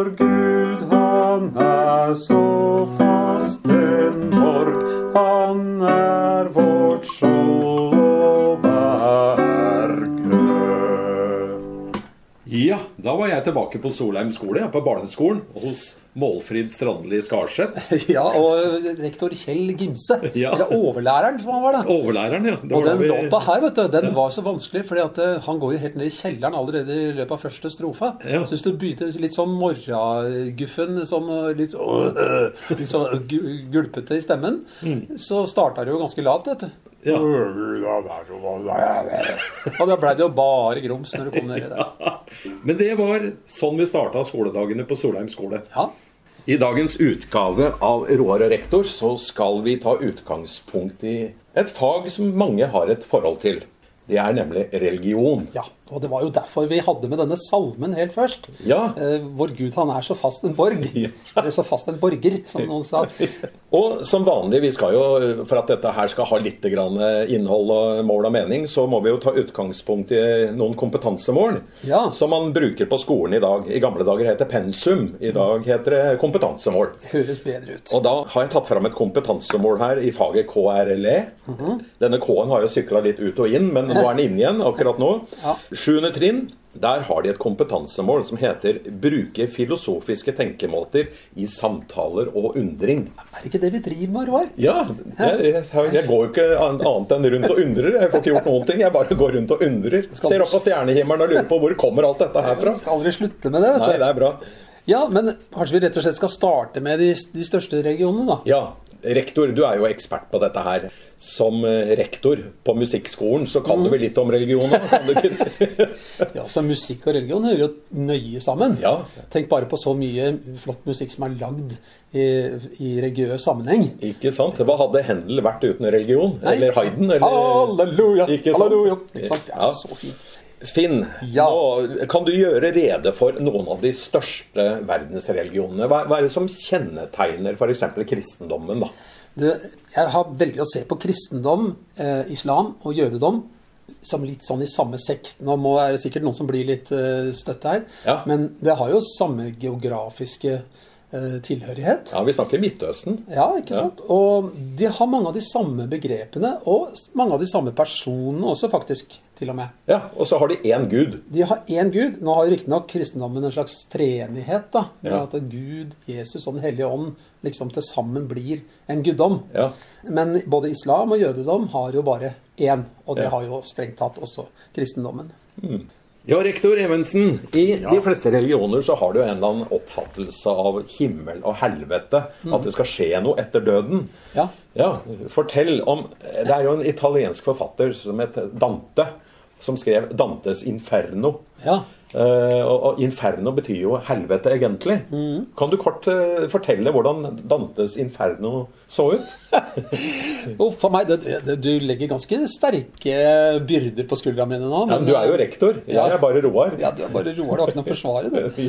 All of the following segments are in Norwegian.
vår Gud, han er så fast en borg. Han er vårt skjold da var jeg tilbake på Solheim skole, ja, på barneskolen, hos Målfrid Strandli Skarseth. Ja, og rektor Kjell Gimse. Ja. Eller overlæreren, som han var da. Overlæreren, ja. Det Og den vi- låta her, vet du, den var så vanskelig, fordi at eh, han går jo helt ned i kjelleren allerede i løpet av første strofa. Ja. Så hvis du begynte litt sånn morraguffen, sånn eh, litt, øh, litt sånn gu- gulpete i stemmen, så starta det jo ganske lavt, vet du. Ja. Og da blei det jo bare grums når du kom ned i det. Ja. Men det var sånn vi starta skoledagene på Solheim skole. Ja. I dagens utgave av Roar og rektor så skal vi ta utgangspunkt i et fag som mange har et forhold til. Det er nemlig religion. ja. Og det var jo derfor vi hadde med denne salmen helt først. Ja. Eh, Vår Gud, han er så fast en borg. Ja. Eller så fast en borger, som noen sa. Og som vanlig, vi skal jo, for at dette her skal ha litt grann innhold og mål og mening, så må vi jo ta utgangspunkt i noen kompetansemål Ja. som man bruker på skolen i dag. I gamle dager heter pensum, i dag heter det kompetansemål. Høres bedre ut. Og da har jeg tatt fram et kompetansemål her i faget KRLE. Mhm. Denne K-en har jo sykla litt ut og inn, men nå er den inne igjen akkurat nå. Ja. Sjuende trinn. Der har de et kompetansemål som heter 'Bruke filosofiske tenkemåter i samtaler og undring'. Er det ikke det vi driver med, Roar? Ja, jeg, jeg, går jo ikke annet enn rundt og undrer. Jeg får ikke gjort noen ting. Jeg bare går rundt og undrer. Ser opp på stjernehimmelen og lurer på hvor kommer alt dette her fra. Skal aldri slutte med det, vet du. Nei, det er bra. Ja, men kanskje vi rett og slett skal starte med de, de største regionene, da. Ja, rektor, du er jo ekspert på dette her. Som eh, rektor på musikkskolen, så kan du vel litt om religion? Ja, så Musikk og religion hører jo nøye sammen. Ja. Tenk bare på så mye flott musikk som er lagd i, i religiøs sammenheng. Ikke sant? Hva hadde Händel vært uten religion? Eller Hayden? Eller... Halleluja! Ikke sant? Halleluja! Ikke sant? Ja. Så fint. Finn, Ja. nå kan du gjøre rede for noen av de største verdensreligionene? Hva, hva er det som kjennetegner f.eks. kristendommen? da? Du, jeg har velger å se på kristendom, eh, islam og jødedom som litt sånn i samme sekk. Nå må det sikkert noen som blir litt eh, støtt her, Ja. men det har jo samme geografiske eh, tilhørighet. Ja, Vi snakker Midtøsten. Ja, ikke Ja. sant? Og de har mange av de samme begrepene, og mange av de samme personene også, faktisk, til og med. Ja, Og så har de én gud. De har én gud. Nå har riktignok kristendommen en slags treenighet, da. Med Ja. at Gud, Jesus og Den hellige ånd liksom til sammen blir en guddom. Ja. Men både islam og jødedom har jo bare én, og det har jo strengt tatt også kristendommen. Ja, rektor Evensen. I de fleste religioner så har du en eller annen oppfattelse av himmel og helvete. At det skal skje noe etter døden. Ja. Ja, fortell om Det er jo en italiensk forfatter som heter Dante, som skrev Dantes Inferno. Ja. Eh, og, inferno betyr jo helvete, egentlig. Kan du kort uh, fortelle hvordan Dantes Inferno så ut? oh, for meg, det, det, Du legger ganske sterke byrder på skuldra mine nå. Ja, men du er jo rektor. Jeg er bare Roar. Ja, du er bare roer, du har ikke noe å forsvare, du.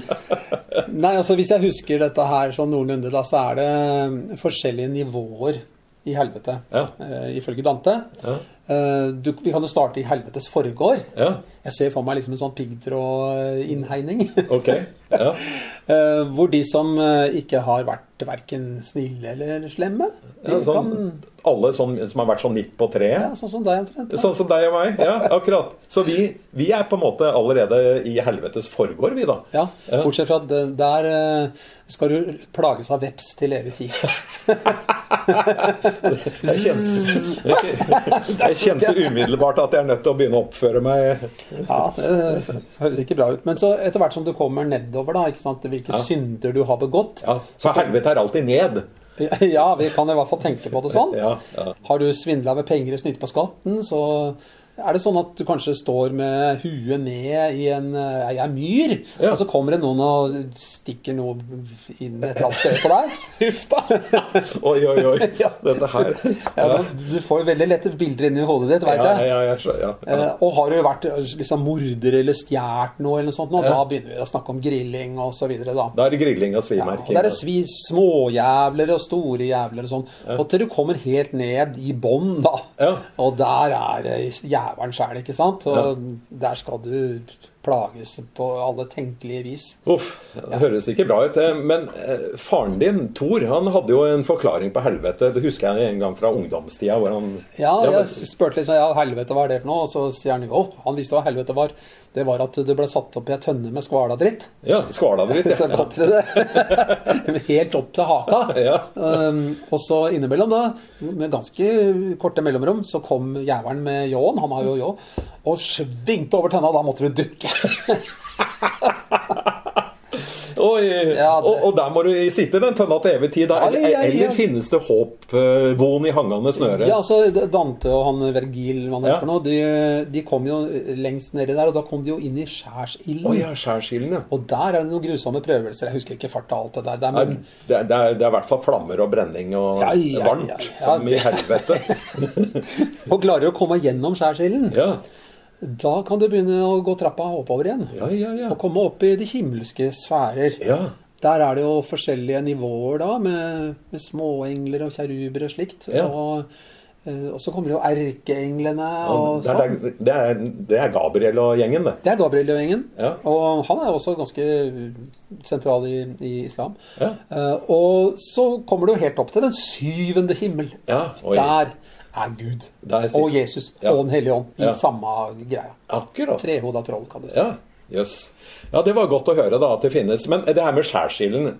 Nei, altså Hvis jeg husker dette her sånn noenlunde, da, så er det forskjellige nivåer i helvete, Ja. uh, ifølge Dante. Ja. Eh, du, vi kan jo starte i helvetes forgård. Ja, Jeg ser for meg liksom en sånn piggtrådinnhegning. Okay. Ja. Eh, hvor de som eh, ikke har vært verken snille eller slemme, de Ja, sånn, kan alle sånn, som har vært sånn midt på ja. Sånn som deg omtrent. Sånn som deg og meg? Ja, akkurat. Så vi, vi er på en måte allerede i helvetes forgård, vi, da. Ja, bortsett fra at der eh, skal du plages av veps til evig tid. Jeg kjente, jeg kjente umiddelbart at jeg er nødt til å begynne å oppføre meg Ja, det høres ikke bra ut. Men så etter hvert som du kommer nedover, da, ikke sant, hvilke Ja. synder du har begått ja, For helvete er alltid ned. Ja, vi kan i hvert fall tenke på det sånn. Ja, ja. Har du svindla med penger og snytt på skatten, så er det sånn at du kanskje står med huet ned i en, Jeg er myr, Ja. og så kommer det noen og stikker noe inn et eller annet sted på deg. Huff da! Oi, oi, oi. Dette her. Ja, Ja, du får jo veldig lette bilder inn i hodet ditt, veit jeg. ja, ja, så- ja, ja. Eh, og har du vært eh, liksom, morder eller stjålet noe, eller noe sånt, nå, da begynner vi å snakke om grilling og så videre, da. Da er det grilling og Ja, da svimerking. det er svi, småjævler og store jævler og sånn. Og til du kommer helt ned i bånn, da. Ja. Og der er det jævelen sjæl, ikke sant? Og der skal du plages på alle tenkelige vis. Uff, det høres ikke bra ut. Men eh, faren din, Thor, han hadde jo en forklaring på helvete. Det husker jeg en gang fra ungdomstida. hvor han... Ja, jeg spurte liksom ja, helvete, hva er det for noe? Og så sier han jo, han visste hva helvete var. Det var at det ble satt opp i ei tønne med skvaladritt. Ja, skvaladritt, ja. Så godt det. Helt opp til haka. Ja. Um, og så innimellom, da, med ganske korte mellomrom, så kom jævelen med ljåen, han har jo ljå, og svingte over tønna, da måtte du dukke. Oi, Ja, det- og, og der må du sitte i den tønna til evig tid. Da. Eller, ja, ja. eller finnes det håp, uh, von i hangende snøre? Ja, altså Dante og han Vergil han Ja. noe, de, de kom jo lengst nedi der, og da kom de jo inn i skjærsilden. Å ja, skjærsilden. Og der er det noen grusomme prøvelser. Jeg husker ikke farta og alt det der. Det er, men, Det er, det, er, det er i hvert fall flammer og brenning og varmt, som i helvete. og klarer å komme gjennom skjærsilden, Ja, da kan du begynne å gå trappa oppover igjen. ja, ja. ja. Og komme opp i de himmelske sfærer. ja. Der er det jo forskjellige nivåer da, med, med småengler og kjeruber og slikt. Ja. Og, eh, og så kommer jo erkeenglene og, Og det, er, sånn. det, er, det er Gabriel og gjengen, det. Det er Gabriel-gjengen. Ja. Og han er også ganske sentral i, i islam. Ja. Eh, og så kommer du helt opp til den syvende himmel. Ja, oi. Der er Gud og Jesus Ja. og Den hellige ånd i Ja. samme greia. Akkurat. Trehoda troll, kan du si. Ja, jøss. Ja, det var godt å høre da at det finnes. Men det her med skjærsilden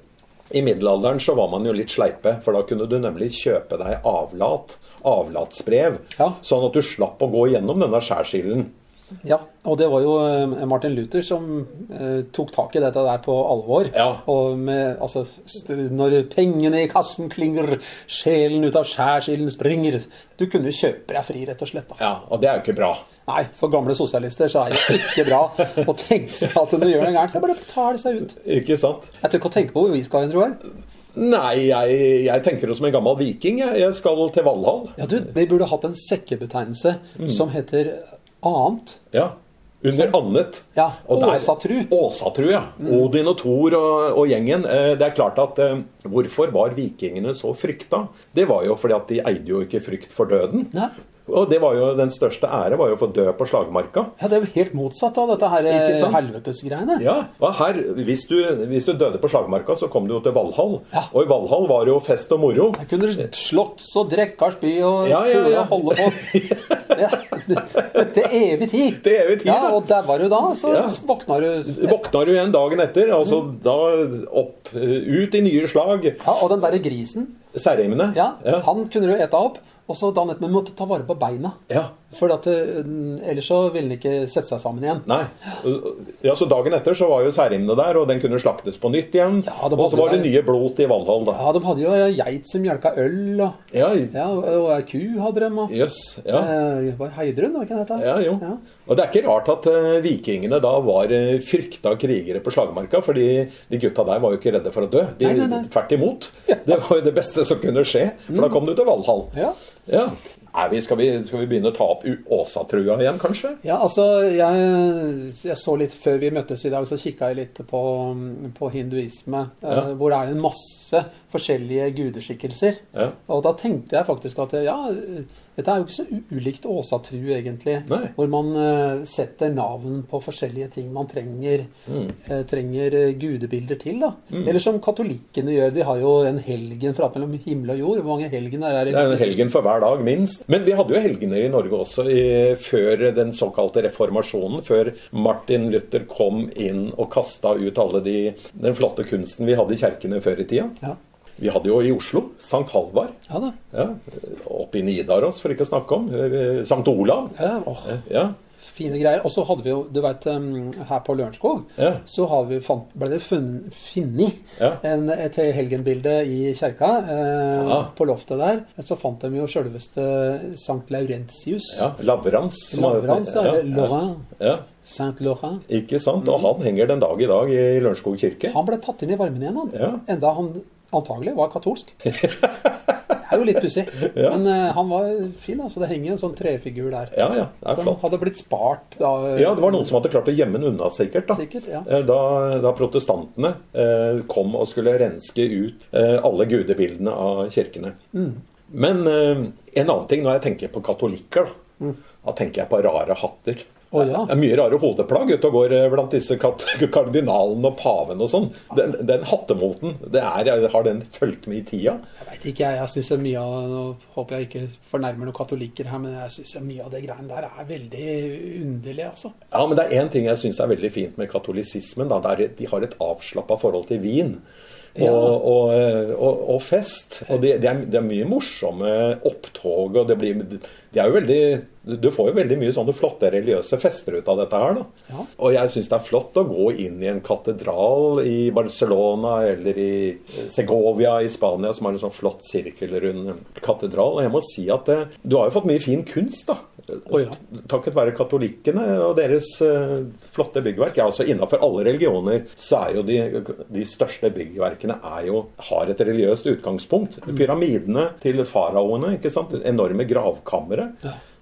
I middelalderen så var man jo litt sleipe, for da kunne du nemlig kjøpe deg avlat, avlatsbrev, Ja. sånn at du slapp å gå gjennom denne skjærsilden. Ja, og det var jo eh, Martin Luther som eh, tok tak i dette der på alvor. Ja. Og med, altså, når pengene i kassen klinger, sjelen ut av skjærsilden springer Du kunne kjøpe deg fri, rett og slett. da. Ja, og det er jo ikke bra. Nei, for gamle sosialister så er det ikke bra å tenke seg at når du gjør noe gærent, så bare tar det seg ut. Ikke sant? Jeg tør ikke å tenke på hvor vi skal hen, Roar. Nei, jeg, jeg tenker jo som en gammel viking. Jeg, jeg skal til Valhall. Ja, du, vi burde hatt en sekkebetegnelse Mm. som heter annet. Ja. Under annet. Ja, Åsatru. Åsatru, ja. Odin og Thor og, og gjengen. Eh, Det er klart at eh, Hvorfor var vikingene så frykta? Det var jo fordi at de eide jo ikke frykt for døden. Nei. Og det var jo den største ære var jo å få dø på slagmarka. Ja, det er jo helt motsatt av dette her eh, helvetesgreiene. Ja, og her, hvis du, hvis du døde på slagmarka, så kom du jo til Valhall. Ja. Og i Valhall var det jo fest og moro. Her kunne du slåss og drikke spy og Ja, ja, ja. holde på. Ja, til evig tid. Til evig tid, Ja, og der var du da, så Ja. våkna du. Våkna du igjen dagen etter, altså Mm. da opp, eh, ut i nye slag. Ja, og den derre grisen, Særeimene. ja, ja. han kunne du ete opp. Og så dagen etter, men måtte ta vare på beina. ja. For at, eh, ellers så ville den ikke sette seg sammen igjen. Nei. Ja, så Dagen etter så var jo særimene der, og den kunne slaktes på nytt igjen. Ja, og så var det nye blot i Valhall, da. Ja, de hadde jo geit som mjølka øl, og, Ja, ja, og og ku hadde de. Og, yes, ja. eh, var Heidrun, var ikke det? Ja, jo. Ja. Og det er ikke rart at eh, vikingene da var uh, frykta krigere på slagmarka, fordi de gutta der var jo ikke redde for å dø. De, Nei, nei, nei. Tvert imot. Det var jo det beste som kunne skje, for da kom du til Valhall. Ja. Ja. Er vi, skal, vi, skal vi begynne å ta opp Åsatrua igjen, kanskje? Ja, altså, jeg, jeg så litt før vi møttes i dag, så kikka jeg litt på, på hinduisme. eh, Ja. Hvor det er en masse forskjellige gudeskikkelser. Ja. Og da tenkte jeg faktisk at ja, dette er jo ikke så ulikt åsatru, egentlig. Nei. Hvor man uh, setter navn på forskjellige ting man trenger, Mm. uh, trenger eh, gudebilder til. da. Eller som katolikkene gjør. De har jo en helgen fra mellom himmel og jord. Hvor mange helgener er det? Det er en helgen for hver dag, minst. Men vi hadde jo helgener i Norge også i, før den såkalte reformasjonen. Før Martin Luther kom inn og kasta ut alle de, den flotte kunsten vi hadde i kjerkene før i tida. Ja. Vi hadde jo i Oslo Sankt Halvard. ja da. Ja, Oppe i Nidaros, for ikke å snakke om. Eh, Sankt Olav. Ja, åh. Ja, Fine greier. Og så hadde vi jo, du vet, um, her på Lørenskog Ja. så har vi ble det funn- funnet Ja. en, et helgenbilde i kjerka. Eh. På loftet der. Så fant de jo sjølveste Sankt Laurentius. ja Lavrans. Lavrans, ja, Laurent. Ja, Saint Laurent. ikke sant? Og han henger den dag i dag i Lørenskog kirke. Han ble tatt inn i varmen igjen, han. Ja. Enda han antagelig var katolsk. Det er jo litt pussig. Ja. Men uh, han var fin, altså. Det henger en sånn trefigur der. Ja, ja, det er Som flott. hadde blitt spart da. Ja, det var noen som hadde klart å gjemme den unna, sikkert. da. Sikkert, ja. Eh, Da, da protestantene eh, kom og skulle renske ut eh, alle gudebildene av kirkene. Mm. Men eh, en annen ting når jeg tenker på katolikker, da, Mm. da tenker jeg på rare hatter. Å, ja. Det er mye rare hodeplagg ute og går eh, blant disse kardinalene og paven og sånn. Den, den hattemoten, det er, har den fulgt med i tida? Jeg veit ikke, jeg. Jeg syns mye av Nå håper jeg ikke fornærmer noen katolikker her, men jeg syns mye av det greiene der er veldig underlig, altså. Ja, men det er én ting jeg syns er veldig fint med katolisismen. Da. Er, de har et avslappa forhold til vin. Og, Ja. og, og, og fest. Og det, det, er, det er mye morsomme opptog. og det blir, det er jo veldig, Du får jo veldig mye sånne flotte religiøse fester ut av dette her. da. Ja. Og jeg syns det er flott å gå inn i en katedral i Barcelona eller i Segovia i Spania, som har en sånn flott sirkelrund katedral. Og jeg må si at det, du har jo fått mye fin kunst, da. Oh, ja. Takket være katolikkene og deres eh, flotte byggverk. Ja, altså Innenfor alle religioner så er jo de, de største byggverkene er jo, har et religiøst utgangspunkt. Pyramidene til faraoene, ikke sant? enorme gravkamre.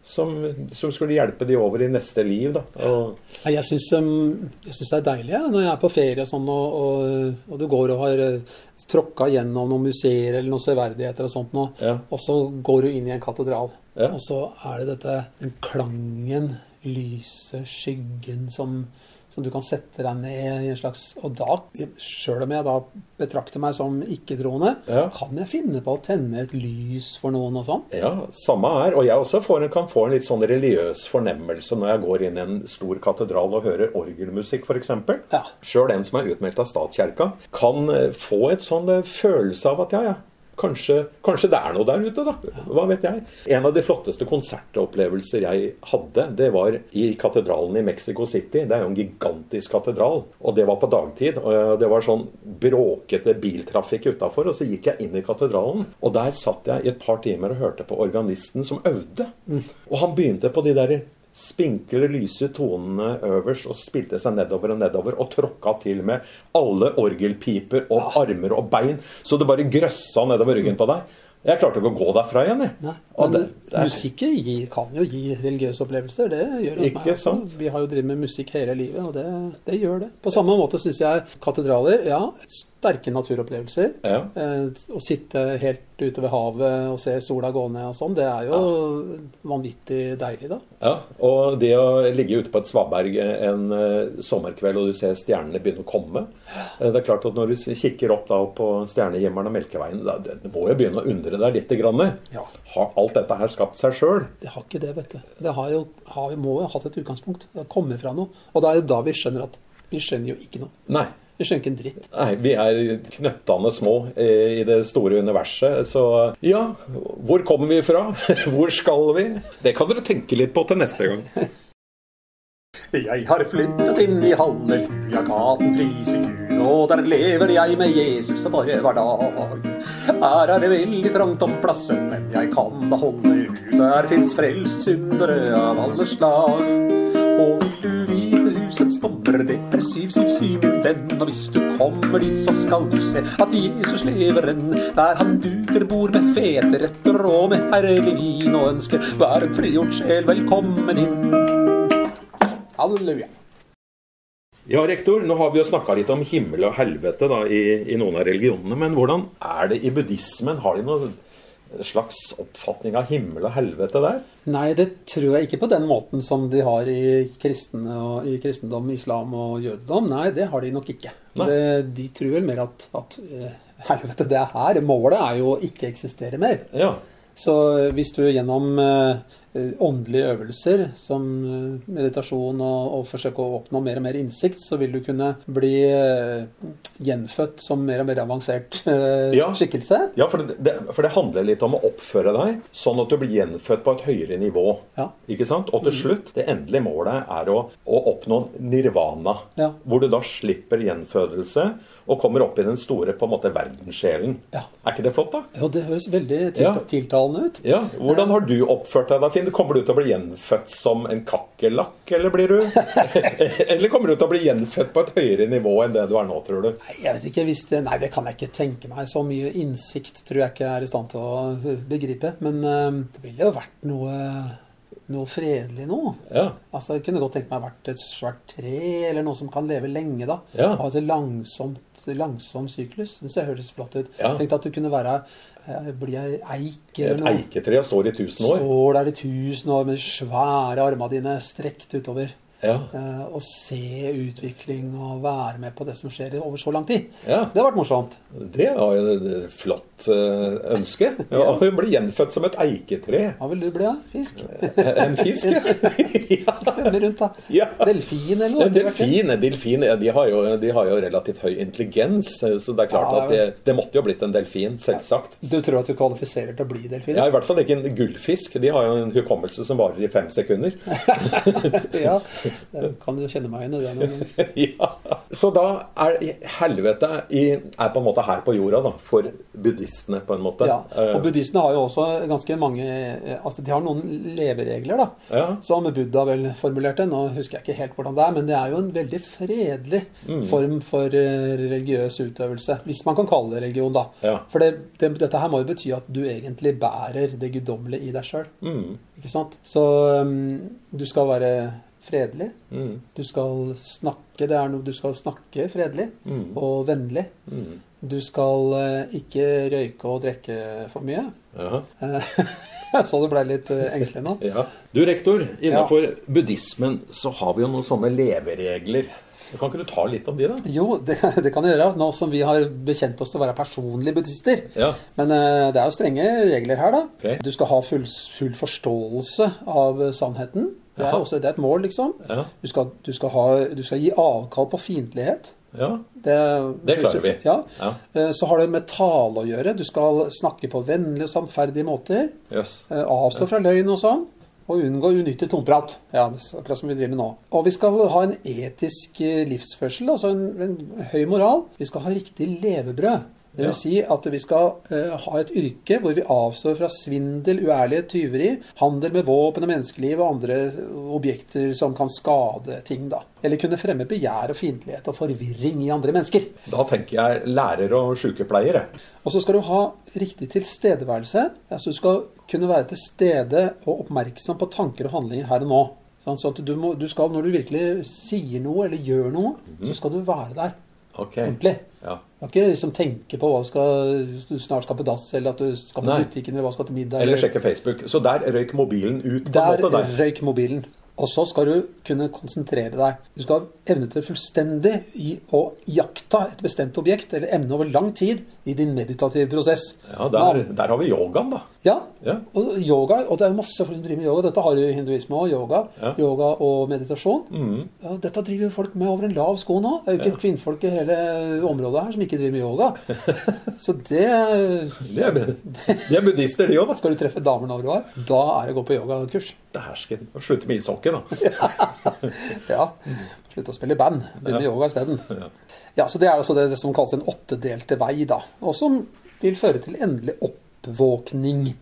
Som, som skulle hjelpe de over i neste liv. da. Og, Jeg syns, um, det er deilig ja, når jeg er på ferie og sånn, og, og, og du går og har uh, tråkka gjennom noen museer eller noen severdigheter og sånt, og, Ja. og så går du inn i en katedral. Ja. Og så er det dette, den klangen, lyset, skyggen som, som du kan sette deg ned i en slags Og da, sjøl om jeg da betrakter meg som ikke-troende, Ja. kan jeg finne på å tenne et lys for noen og sånn. ja, samme her. Og jeg også får kan få en litt sånn religiøs fornemmelse når jeg går inn i en stor katedral og hører orgelmusikk, f.eks. Ja. Sjøl en som er utmeldt av statskirka, kan eh, få et sånn eh, følelse av at ja, ja, kanskje, kanskje det er noe der ute, da. Hva vet jeg. En av de flotteste konsertopplevelser jeg hadde, det var i katedralen i Mexico City. Det er jo en gigantisk katedral, og det var på dagtid. og Det var sånn bråkete biltrafikk utafor, og så gikk jeg inn i katedralen, og der satt jeg i et par timer og hørte på organisten som øvde. Og han begynte på de der spinkle, lyse tonene øverst og spilte seg nedover og nedover og tråkka til med alle orgelpiper og armer og bein, så det bare grøssa nedover ryggen på deg. Jeg klarte ikke å gå derfra igjen, jeg. Nei, men det, det musikk kan jo gi religiøse opplevelser. Det gjør det Ikke meg sant? Vi har jo drevet med musikk hele livet, og det, det gjør det. På samme måte syns jeg katedraler, ja, sterke naturopplevelser. ja. Eh, å sitte helt ute ved havet og se sola gå ned og sånn, det er jo vanvittig deilig, da. ja. Og det å ligge ute på et svaberg en uh, sommerkveld og du ser stjernene begynne å komme eh, Det er klart at når du kikker opp da på stjernehimmelen og Melkeveien, da, det må jo begynne å undre deg lite grann. Ja. Har alt dette her skapt seg sjøl? Det har ikke det, vet du. Det har jo, har, må jo ha hatt et utgangspunkt. Det har kommet fra noe. Og det er jo da vi skjønner at vi skjønner jo ikke noe. Nei. Vi skjønner ikke en dritt. Nei, vi er knøttende små eh, i det store universet. Så ja, hvor kommer vi fra? Hvor skal vi? Det kan dere tenke litt på til neste gang. Jeg har flyttet inn i Halleluja-gaten, prise Gud, og der lever jeg med Jesus bare hver dag. Her er det veldig trangt om plassen, men jeg kan da holde ut. Her fins frelst syndere av alle slag. Og vil du vite husets nummer, det er 777, min venn. Og hvis du kommer dit, så skal du se at Jesus lever enn. Der han duker bord med fete retter og med herlig vin, og ønsker hver frigjort sjel velkommen inn. Halleluja. Ja, rektor, nå har vi jo snakka litt om himmel og helvete da, i, i noen av religionene. Men hvordan er det i buddhismen? Har de noen slags oppfatning av himmel og helvete der? Nei, det tror jeg ikke på den måten som de har i, og, i kristendom, islam og jødedom. Nei, det har de nok ikke. Det, de tror vel mer at, at eh, helvete, det er her. Målet er jo å ikke eksistere mer. Ja. Så hvis du gjennom eh, åndelige øvelser som eh, meditasjon og, og forsøke å oppnå mer og mer innsikt, så vil du kunne bli eh, gjenfødt som mer og mer avansert eh, Ja. skikkelse. Ja, for det, for det handler litt om å oppføre deg sånn at du blir gjenfødt på et høyere nivå. Ja. Ikke sant? Og til slutt, det endelige målet er å, å oppnå nirvana. Ja. Hvor du da slipper gjenfødelse og kommer opp i den store på en måte verdenssjelen. Ja. Er ikke det flott, da? Jo, det høres veldig tiltalende ut. Ja, Hvordan har du oppført deg da, Finn? Kommer du til å bli gjenfødt som en kakerlakk, eller blir du Eller kommer du til å bli gjenfødt på et høyere nivå enn det du er nå, tror du? Nei, jeg vet ikke hvis det, nei, det kan jeg ikke tenke meg. Så mye innsikt tror jeg ikke jeg er i stand til å begripe. Men øh, det ville jo vært noe noe fredelig nå. Ja. Altså, Jeg kunne godt tenkt meg vært et svært tre, eller noe som kan leve lenge. da. Ja. Altså langsomt, langsom syklus. Det høres flott ut. Ja. Tenk at det kunne være eh, bli ei eik eller Et eiketre og står i tusen år. Står der i tusen år med de svære armene dine strekt utover. Ja. eh, Og se utvikling og være med på det som skjer over så lang tid. Ja. Det har vært morsomt. Det var jo et flott eh, ønske. Ja, Å bli gjenfødt som et eiketre. Hva vil du bli, da? Fisk? En fisk, ja. Svømme rundt, da. Ja. Delfin eller noe? Delfin, delfin ja, de, har jo, de har jo relativt høy intelligens, så det er klart at det, det måtte jo blitt en delfin, selvsagt. Du tror at du kvalifiserer til å bli delfin? Ja, I hvert fall ikke en gullfisk. De har jo en hukommelse som varer i fem sekunder. ja. Det kan jo kjenne meg igjen i det. noen ja. Så da er helvete i, er på en måte her på jorda, da, for buddhistene, på en måte. Ja. Eh, Og buddhistene har jo også ganske mange eh, Altså, de har noen leveregler, da. Ja. Som Buddha vel formulerte. Nå husker jeg ikke helt hvordan det er, men det er jo en veldig fredelig Mm. form for eh, religiøs utøvelse. Hvis man kan kalle det religion, da. Ja. For det, det, dette her må jo bety at du egentlig bærer det guddommelige i deg sjøl. mm, Ikke sant? Så um, du skal være fredelig. mm, Du skal snakke det er noe, du skal snakke fredelig Mm. og vennlig. mm. Du skal eh, ikke røyke og drikke for mye. Ja. Eh, Så det ble litt eh, engstelig nå. Ja. Du, rektor, innenfor buddhismen så har vi jo noen sånne leveregler. Kan ikke du ta litt om de, da? Jo, det, det kan jeg gjøre, nå som vi har bekjent oss til å være personlige buddhister. Ja. Men uh, det er jo strenge regler her, da. Okay. Du skal ha full, full forståelse av sannheten. Det er også det er et mål, liksom. Ja. Du skal, du skal, ha, du skal gi avkall på fiendtlighet. ja. Det, Det klarer vi. Ja. Ja. Eh, Så har det med tale å gjøre. Du skal snakke på vennlige og samferdige måter. Yes. Eh, Avstå fra løgn og sånn. Og unngå unyttig tomprat. Ja, akkurat som vi driver med nå. Og vi skal ha en etisk eh, livsførsel, altså en, en høy moral. Vi skal ha riktig levebrød. Det vil si at vi skal uh, ha et yrke hvor vi avstår fra svindel, uærlighet, tyveri, handel med våpen og menneskeliv og andre objekter som kan skade ting, da. Eller kunne fremme begjær og fiendtlighet og forvirring i andre mennesker. Da tenker jeg lærer og sykepleiere. Og så skal du ha riktig tilstedeværelse. Altså du skal kunne være til stede og oppmerksom på tanker og handlinger her og nå. Sånn så at du, må, du skal, når du virkelig sier noe eller gjør noe, så skal du være der Ok. ordentlig. Kan ikke liksom tenke på hva du, skal, du snart skal på dass, eller at du skal på butikken, eller hva du skal til middag. Eller sjekke Facebook. Så der røyk mobilen ut. på Der måte der. røyk mobilen. Og så skal du kunne konsentrere deg. Du skal ha evne til fullstendig i å jakta et bestemt objekt eller emne over lang tid i din meditative prosess. Ja, der, der har vi yogaen, da. Ja, Ja. og yoga, og det er masse folk som driver med yoga. Dette har jo hinduisme og yoga. Ja. Yoga og meditasjon. Mm. Ja, dette driver jo folk med over en lav sko nå. Det er jo ikke et kvinnfolk i hele området her som ikke driver med yoga. Så det De er, de er buddhister, de òg, da. Skal du treffe damer når du er, da er det å gå på yogakurs. Dæsken. Slutte med ishockey, da. Ja. Slutte å spille i band. Begynne med yoga isteden. Ja. Ja, så det er altså det som kalles en åttedelte vei, da. Og som vil føre til endelig oppvåkning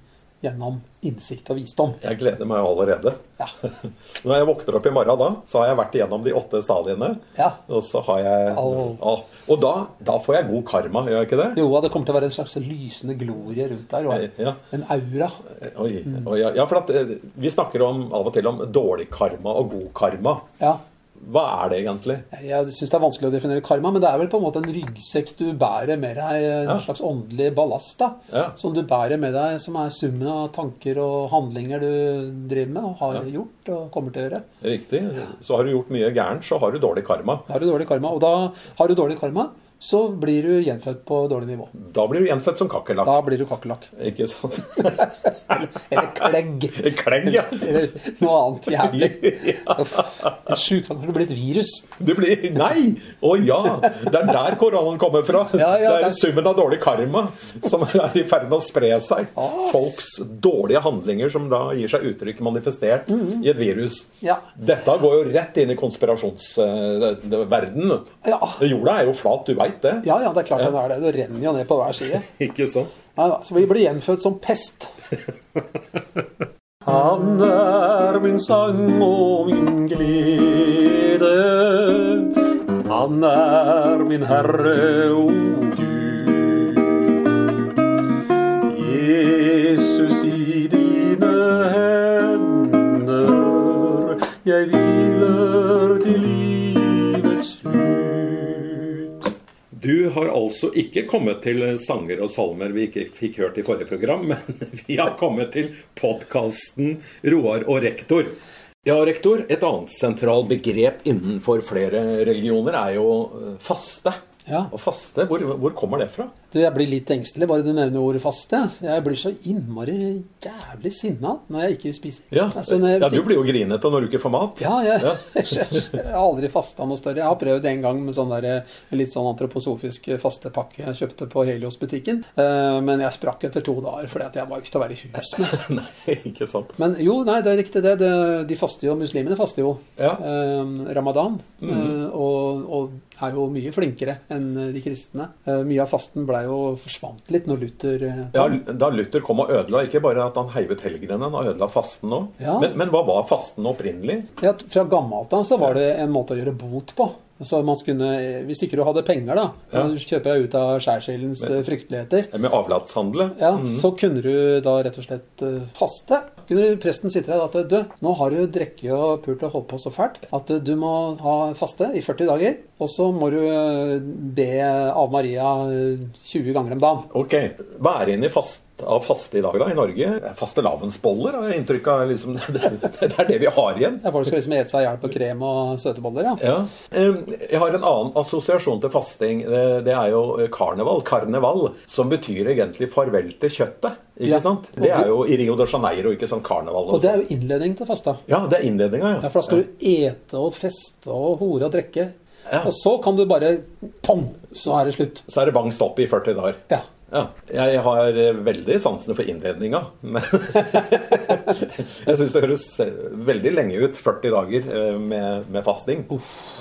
gjennom innsikt og visdom. Jeg gleder meg allerede. Ja. Når jeg våkner opp i morgen, da, så har jeg vært igjennom de åtte stadiene. ja. Og så har jeg ja. Og da, da får jeg god karma, gjør jeg ikke det? Jo, det kommer til å være en slags lysende glorie rundt der. Og Ja. en aura. Oi, oi, ja, ja, for at eh, Vi snakker om, av og til om dårlig karma og god karma. Ja. Hva er det egentlig? Jeg syns det er vanskelig å definere karma, men det er vel på en måte en ryggsekk du bærer med deg. En Ja. slags åndelig ballast da, Ja. som du bærer med deg, som er summen av tanker og handlinger du driver med og har gjort og kommer til å gjøre. Riktig. Så har du gjort mye gærent, så har du dårlig karma. Da har du dårlig karma, og da har du dårlig karma, så blir du gjenfødt på dårlig nivå. Da blir du gjenfødt som kakerlakk. Da blir du kakerlakk. Ikke sant? Eller klegg. Klegg, ja. Eller noe annet jævlig. Uff, En sjuk kan bli et virus. Du blir Nei! Å ja! Det er der koronaen kommer fra. Ja, ja, det er summen av dårlig karma som er i ferd med å spre seg. Ah. Folks dårlige handlinger som da gir seg uttrykk manifestert Mm-hmm. i et virus. Ja. Dette går jo rett inn i konspirasjonsverdenen. Ja. Jorda er jo flat, du veit det. Ja, ja, det er klart den er det. Det renner jo ned på hver side. Ikke sant? Ja, da, så vi blir gjenfødt som pest. Han er min sang og min glede. Han er min Herre, o Gud. Jesus i dine hender du har altså ikke kommet til sanger og salmer vi ikke fikk hørt i forrige program, men vi har kommet til podkasten 'Roar og rektor'. Ja, rektor, et annet sentralt begrep innenfor flere religioner er jo faste. Ja. Og faste, hvor, hvor kommer det fra? Du, jeg blir litt engstelig bare du nevner ordet faste. Jeg blir så innmari jævlig sinna når jeg ikke spiser. Ja, Altså, jeg ja du blir jo grinete når du ikke får mat. Ja, jeg, Ja. jeg har aldri fasta noe større. Jeg har prøvd en gang med sånn der, litt sånn antroposofisk fastepakke jeg kjøpte på Helios-butikken. Eh, Men jeg sprakk etter to dager fordi at jeg var ikke til å være i hus med. Nei, ikke sant. Men jo, nei, det er riktig det. de faster jo, Muslimene faster jo Ja. Eh, ramadan. eh, og, og er jo mye flinkere enn de kristne. Eh, mye av fasten ble jo forsvant litt når Luther kom. Ja. Da Luther kom og ødela, ikke bare at han heivet helgenen, han ødela fasten òg. Ja. Men, men hva var fasten opprinnelig? Ja, fra gammelt av så var det en måte å gjøre bot på. Så man skulle, Hvis ikke du hadde penger, da, Ja. kjøper deg ut av skjærsilens eh, frykteligheter, Med avlatshandle? ja, så kunne du da rett og slett eh, faste. Kunne presten sitte der at du, nå har du drukket og pult og holdt på så fælt at eh, du må ha faste i 40 dager. Og så må du eh, be Ave Maria eh, 20 ganger om dagen. Ok. Er inne i fast, av faste i dag, da, i Norge? Fastelavnsboller har jeg inntrykk av. Liksom, det, det er det vi har igjen. Ja, folk skal liksom ete seg i hjel på krem og søteboller, ja. Ja. Eh, Jeg har en annen assosiasjon til fasting. Det, er jo karneval, karneval, som betyr egentlig farvel til kjøttet. Ikke Ja. sant? Det er jo i Rio de Janeiro, ikke sant? Karneval Og det er jo innledning til fasta. Ja, det er innledninga, Ja, for da skal du ete og feste og hore og drikke. Ja. Og så kan du bare pong, så er det slutt. Så er det bang stopp i 40 dager. Ja. Ja, jeg har eh, veldig sansene for innledninga. Men jeg syns det høres veldig lenge ut, 40 dager eh, med, med fasting.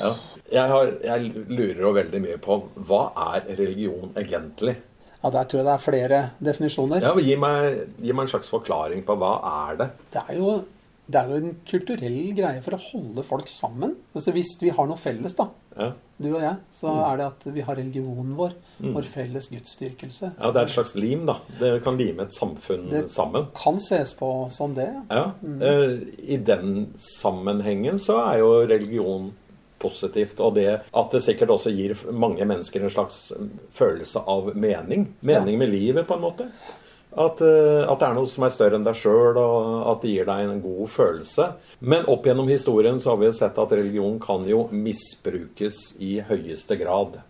Ja. Jeg, har, jeg lurer jo veldig mye på hva er religion egentlig? ja, der tror jeg det er flere definisjoner. Ja, gi, meg, gi meg en slags forklaring på hva er det? Det, er jo, det er jo en kulturell greie for å holde folk sammen. Altså Hvis vi har noe felles, da, Ja. du og jeg, så Mm. er det at vi har religionen vår. Vår felles gudsdyrkelse. ja, det er et slags lim, da. Det kan lime et samfunn Det- sammen. Kan ses på som det. Ja. Mm. I den sammenhengen så er jo religion positivt. Og det at det sikkert også gir mange mennesker en slags mm, følelse av mening. Mening med livet, på en måte. At, eh, at det er noe som er større enn deg sjøl, og at det gir deg en god følelse. Men opp gjennom historien så har vi sett at religion kan jo misbrukes i høyeste grad.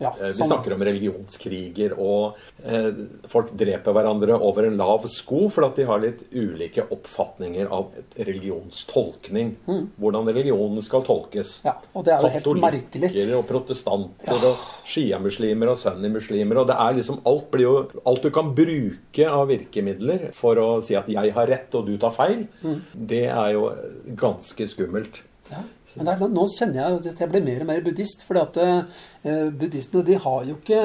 Ja, Eh, Vi snakker om religionskriger, og eh, folk dreper hverandre over en lav sko for at de har litt ulike oppfatninger av religionstolkning. Hvordan religionen skal tolkes. Ja, og det er jo helt merkelig. Og protestanter og sjiamuslimer og sunnimuslimer. Og det er liksom alt blir jo Alt du kan bruke av virkemidler for å si at 'jeg har rett og du tar feil', Mm. det er jo ganske skummelt. Ja. Men der, er, nå kjenner jeg at jeg blir mer og mer buddhist. For at eh, buddhistene de har jo ikke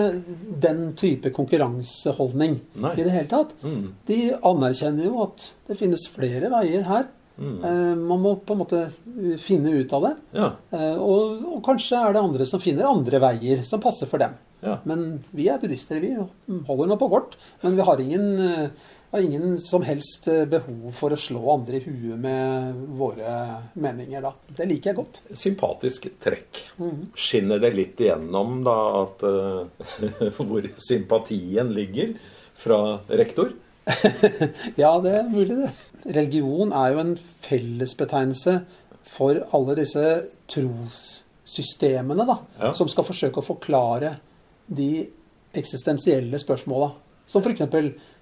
den type konkurranseholdning Nei. i det hele tatt. Mm. De anerkjenner jo at det finnes flere veier her. Mm. Eh, man må på en måte finne ut av det. Ja. Eh, og, og kanskje er det andre som finner andre veier som passer for dem. Ja. Men vi er buddhister, vi holder nå på vårt. Men vi har ingen, eh, har ingen som helst eh, behov for å slå andre i huet med våre meninger, da. Det liker jeg godt. sympatisk trekk. Mhm. Skinner det litt igjennom da at uh, hvor sympatien ligger fra rektor? Ja, det er mulig, det. Religion er jo en fellesbetegnelse for alle disse trossystemene, da. Ja. Som skal forsøke å forklare de eksistensielle spørsmåla. Som f.eks.: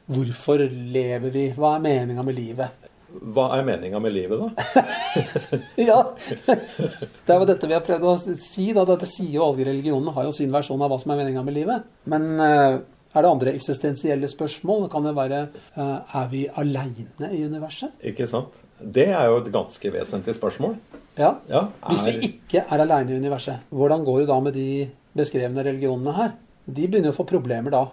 Hvorfor lever vi? Hva er meninga med livet? Hva er meninga med livet, da? Ja! Det er jo dette vi har prøvd å si. da, Dette sier jo alle religionene har jo sin versjon av hva som er meninga med livet. Men eh, er det andre eksistensielle spørsmål? Kan det være eh, Er vi aleine i universet? Ikke sant? Det er jo et ganske vesentlig spørsmål. Ja. Ja, Hvis vi er, ikke er aleine i universet, hvordan går det da med de beskrevne religionene her? De begynner jo å få problemer da.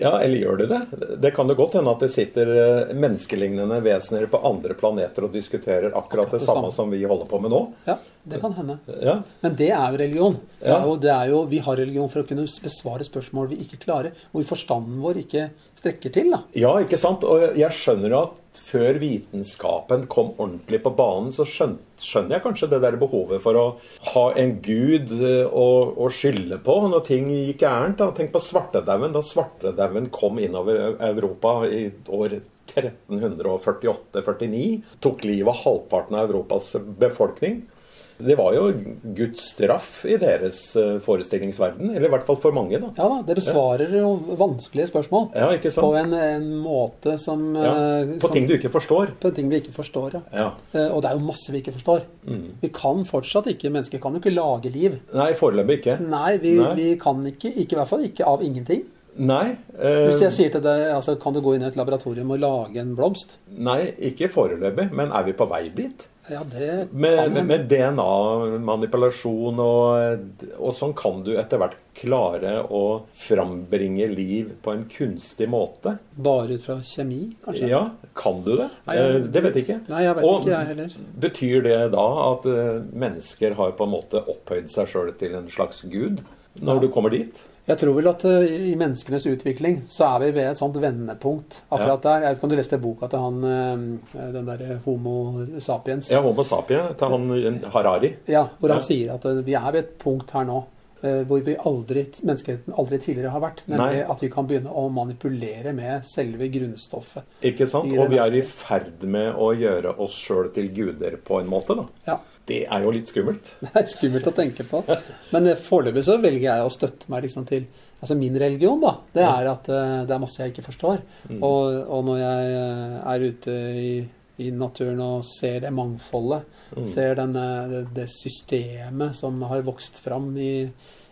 Ja, eller gjør det det? Det kan jo godt hende at det sitter eh, menneskelignende vesener på andre planeter og diskuterer akkurat det det samme samme. som vi holder på med nå. Ja. Det kan hende. Ja, Men det er jo religion. Ja. er jo, det er jo, vi har religion for å kunne besvare spørsmål vi ikke klarer, hvor forstanden vår ikke strekker til. da. Ja, ikke sant? Og jeg skjønner at før vitenskapen kom ordentlig på banen, så skjøn- skjønner jeg kanskje det der behovet for å ha en gud eh, å, å skylde på når ting gikk gærent. Tenk på svartedauden. Da svartedauden kom innover Europa i år 1348-49, tok livet av halvparten av Europas befolkning. Det var jo Guds straff i deres eh, forestillingsverden. Eller i hvert fall for mange, da. Ja da, Det besvarer jo vanskelige spørsmål Ja, ikke sant? på en, en måte som, Ja, eh, på som ting du ikke forstår. på ting vi ikke forstår. Ja. Ja. Eh, Og det er jo masse vi ikke forstår. Mm. Vi kan fortsatt ikke Mennesker kan jo ikke lage liv. Nei, foreløpig ikke. Nei, vi, Nei. vi kan ikke. Ikke i hvert fall ikke av ingenting. Nei. Øh... Hvis jeg sier til deg, altså, Kan du gå inn i et laboratorium og lage en blomst? Nei, ikke foreløpig, men er vi på vei dit? Ja, det Med, med, DNA-manipulasjon og, og sånn kan du etter hvert klare å frambringe liv på en kunstig måte. Bare ut fra kjemi, kanskje? Ja, kan du det? Nei, jeg- Eh, Det vet jeg ikke. Nei, jeg vet Og ikke, jeg heller. Betyr det da at eh, mennesker har på en måte opphøyd seg sjøl til en slags gud, når du kommer dit? Jeg tror vel at uh, i menneskenes utvikling så er vi ved et sånt vendepunkt akkurat der. Jeg vet ikke om du leste boka til han uh, den derre Homo sapiens? Ja, Homo sapien til han Harari. Ja, hvor han Ja. sier at uh, vi er ved et punkt her nå hvor vi aldri, menneskeheten aldri tidligere har vært. Nemlig Nei. at vi kan begynne å manipulere med selve grunnstoffet. Ikke sant? Og vi er i ferd med å gjøre oss sjøl til guder på en måte, da. Ja, Det er jo litt skummelt. Det er skummelt å tenke på. Men eh, foreløpig så velger jeg å støtte meg liksom til Altså min religion, da. Det er at eh, det er masse jeg ikke forstår. Mm. Og, og når jeg eh, er ute i, i naturen og ser det mangfoldet, Mm. ser den, eh, det, det systemet som har vokst fram i,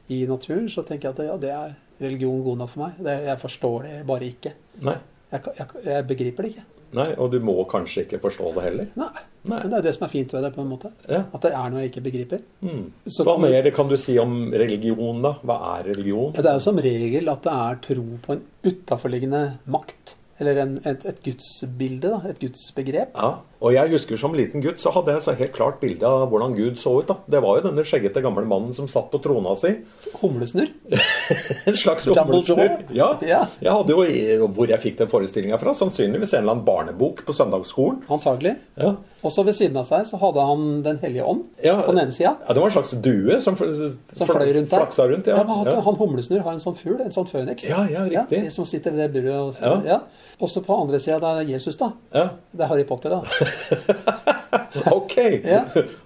i naturen, så tenker jeg at ja, det er religion god nok for meg. Det, jeg forstår det bare ikke. Jeg, jeg, jeg begriper det ikke. Nei, Og du må kanskje ikke forstå det heller. Nei. Nei. Men det er det som er fint ved det, på en måte. Ja. At det er noe jeg ikke begriper. Mm. Så Hva mer kan du si om religion, da? Hva er religion? Det er jo som regel at det er tro på en utaforliggende makt. Eller en, et, et gudsbilde, da. Et gudsbegrep. Ja, og jeg husker Som liten gutt så hadde jeg så helt klart bilde av hvordan Gud så ut. da. Det var jo denne skjeggete gamle mannen som satt på trona si. Humlesnurr. En slags humlesnurr. Ja. Ja. Jeg hadde jo Hvor jeg fikk den forestillinga fra? Sannsynligvis en eller annen barnebok på søndagsskolen. Antagelig. Ja. Og så ved siden av seg så hadde han Den hellige ånd Ja. på den ene sida. Ja, Det var en slags due som, Som fløy rundt der. Flaksa rundt, ja. men han, ja. han Humlesnurr har en sånn fugl, en sånn føniks. Ja, ja, riktig. som sitter ved det buret. Og, Ja. ja. Også på andre sida, det er Jesus, da. ja. Det er Harry Potter, da. Ok! Ja.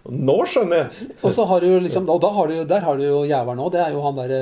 Nå skjønner jeg. Og så har du liksom Og har du, der har du jo jævelen òg. Det er jo han derre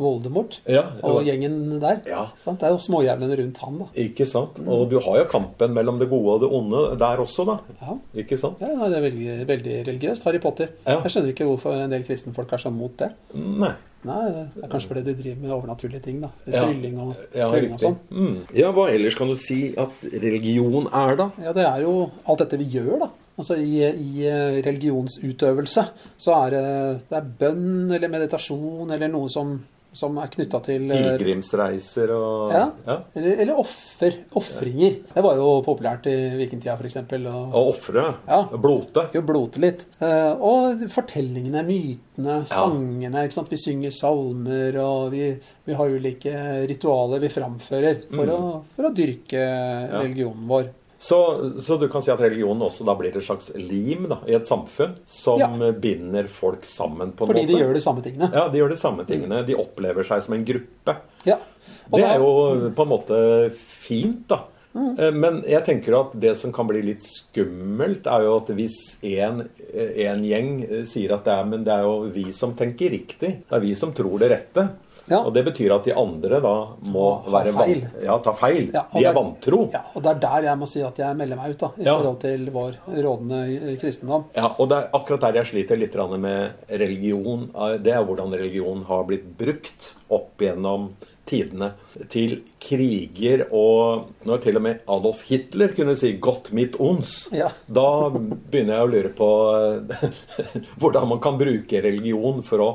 Voldemort Ja, og gjengen der. Ja. Sant? Det er jo småjævlene rundt han, da. Ikke sant? Og du har jo kampen mellom det gode og det onde der også, da. Ja. Ikke sant? Ja, Det er veldig, veldig religiøst. Harry Potter. Ja. Jeg skjønner ikke hvorfor en del kristenfolk er så mot det. Nei. Nei, Det er kanskje fordi de driver med overnaturlige ting. da. Ja. Trylling og, Ja, trylling og sånn. Mm. Ja, hva ellers kan du si at religion er, da? Ja, Det er jo alt dette vi gjør, da. Altså I, i eh, religionsutøvelse så er det, det er bønn eller meditasjon eller noe som, som er knytta til eh, Pilegrimsreiser og Ja. ja. Eller, eller offer. Ofringer. Det var jo populært i vikingtida, f.eks. Å ofre. Ja. Blote. jo blote litt. Eh, og fortellingene, mytene, sangene. ikke sant? Vi synger salmer, og vi, vi har ulike ritualer vi framfører for, Mm. å, for å dyrke religionen vår. Så, så du kan si at religionen også da blir et slags lim da, i et samfunn som Ja. binder folk sammen på en Fordi måte? de gjør de samme tingene. Ja, de gjør de samme tingene. De opplever seg som en gruppe. Ja. Det er jo på en måte fint, da. Mm. Eh, Men jeg tenker at det som kan bli litt skummelt, er jo at hvis en, en gjeng eh, sier at det er, men det er jo vi som tenker riktig, det er vi som tror det rette. Ja. Og det betyr at de andre da må ta være van- feil. Ja, ta feil. Ja, de er vantro. Ja, og det er der jeg må si at jeg melder meg ut, da, i Ja. forhold til vår rådende kristendom. Ja, og det er akkurat der jeg sliter litt med religion. eh, Det er hvordan religion har blitt brukt opp gjennom tidene til kriger og Når til og med Adolf Hitler kunne si 'Gott mit uns', Ja. da begynner jeg å lure på eh, hvordan man kan bruke religion for å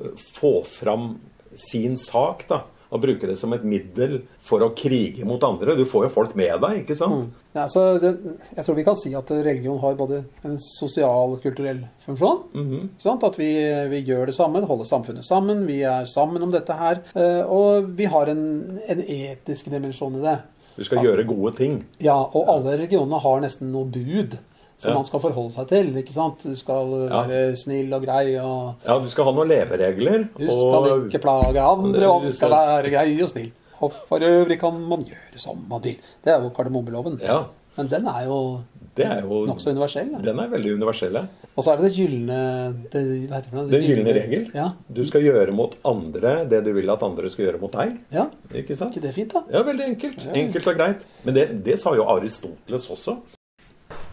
eh, få fram sin sak, da. og bruke det som et middel for å krige mot andre. Du får jo folk med deg, ikke sant? Ja, så det, jeg tror vi kan si at religion har både en sosial og kulturell funksjon. ikke sant? At vi, vi gjør det sammen, holder samfunnet sammen, vi er sammen om dette her. eh, Og vi har en, en etisk dimensjon i det. Du skal gjøre gode ting. Ja, og alle religionene har nesten noe bud som Ja. man skal forholde seg til. ikke sant? Du skal Ja. være snill og grei, og Ja, du skal ha noen leveregler. du skal og- ikke plage andre, og Du skal være grei og snill. Og for øvrig kan man gjøre som man vil. Det er jo kardemommeloven. Ja, Men den er jo det er jo nokså universell. Ja. Den er veldig universell. Og så er det det gylne det, hva heter det? Det Den gylne regel. Ja. Du skal gjøre mot andre det du vil at andre skal gjøre mot deg. ja. Ikke sant? ikke det fint, da? Ja, veldig enkelt. Ja. Enkelt og greit. Men det, det sa jo Aristoteles også.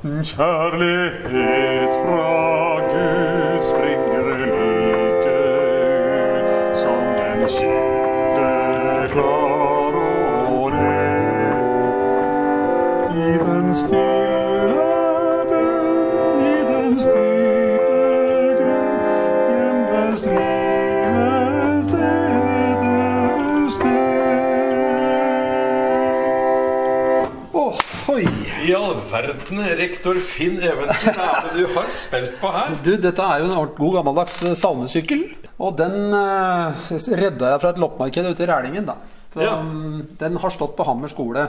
Kjærlighet fra Gud springer like ut som en kilde klar og ren. I den stille I all verden, rektor Finn Evensen, hva er det du har spilt på her? Du, dette er jo en god gammeldags eh, salmesykkel. Og den uh, redda jeg fra et loppemarked ute i Rælingen, da. Så, Ja. mm, Den har stått på Hammer skole.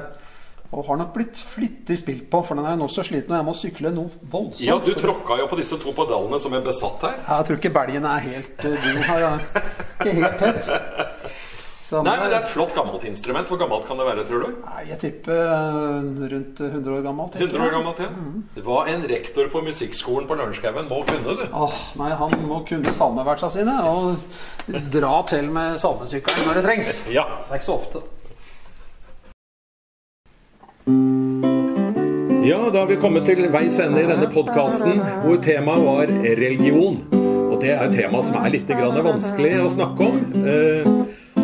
Og har nok blitt flittig spilt på, for den er nokså sliten, og jeg må sykle noe voldsomt. Ja, du tråkka jo på disse to pedalene som er besatt her. Jeg tror ikke belgen er helt uh, god her. ja. Ikke helt tett. Så, Nei, men det er et flott gammelt instrument. Hvor gammelt kan det være, tror du? Nei, Jeg tipper eh, rundt 100 år gammelt. 100 år gammelt, ja. Hva en rektor på musikkskolen på Lørenskauen må kunne, du. Åh, nei, Han må kunne salmeversa sine og dra til med salmesykkelen når det trengs. Ja. Det er ikke så ofte. Ja, da har vi kommet til veis ende i denne podkasten, hvor temaet var religion. Og det er et tema som er litt grann vanskelig å snakke om.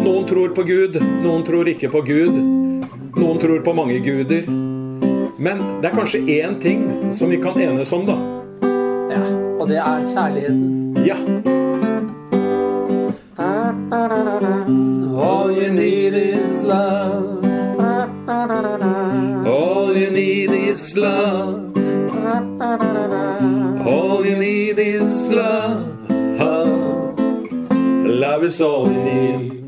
Noen tror på Gud, noen tror ikke på Gud. Noen tror på mange guder. Men det er kanskje én ting som vi kan enes om, da. Ja, Og det er kjærligheten. Ja. All you need is love. All you need is love. All you need is love. Love is all you need.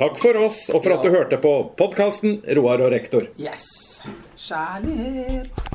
Takk for oss, og for at du hørte på podkasten Roar og rektor. Yes. Kjærlighet.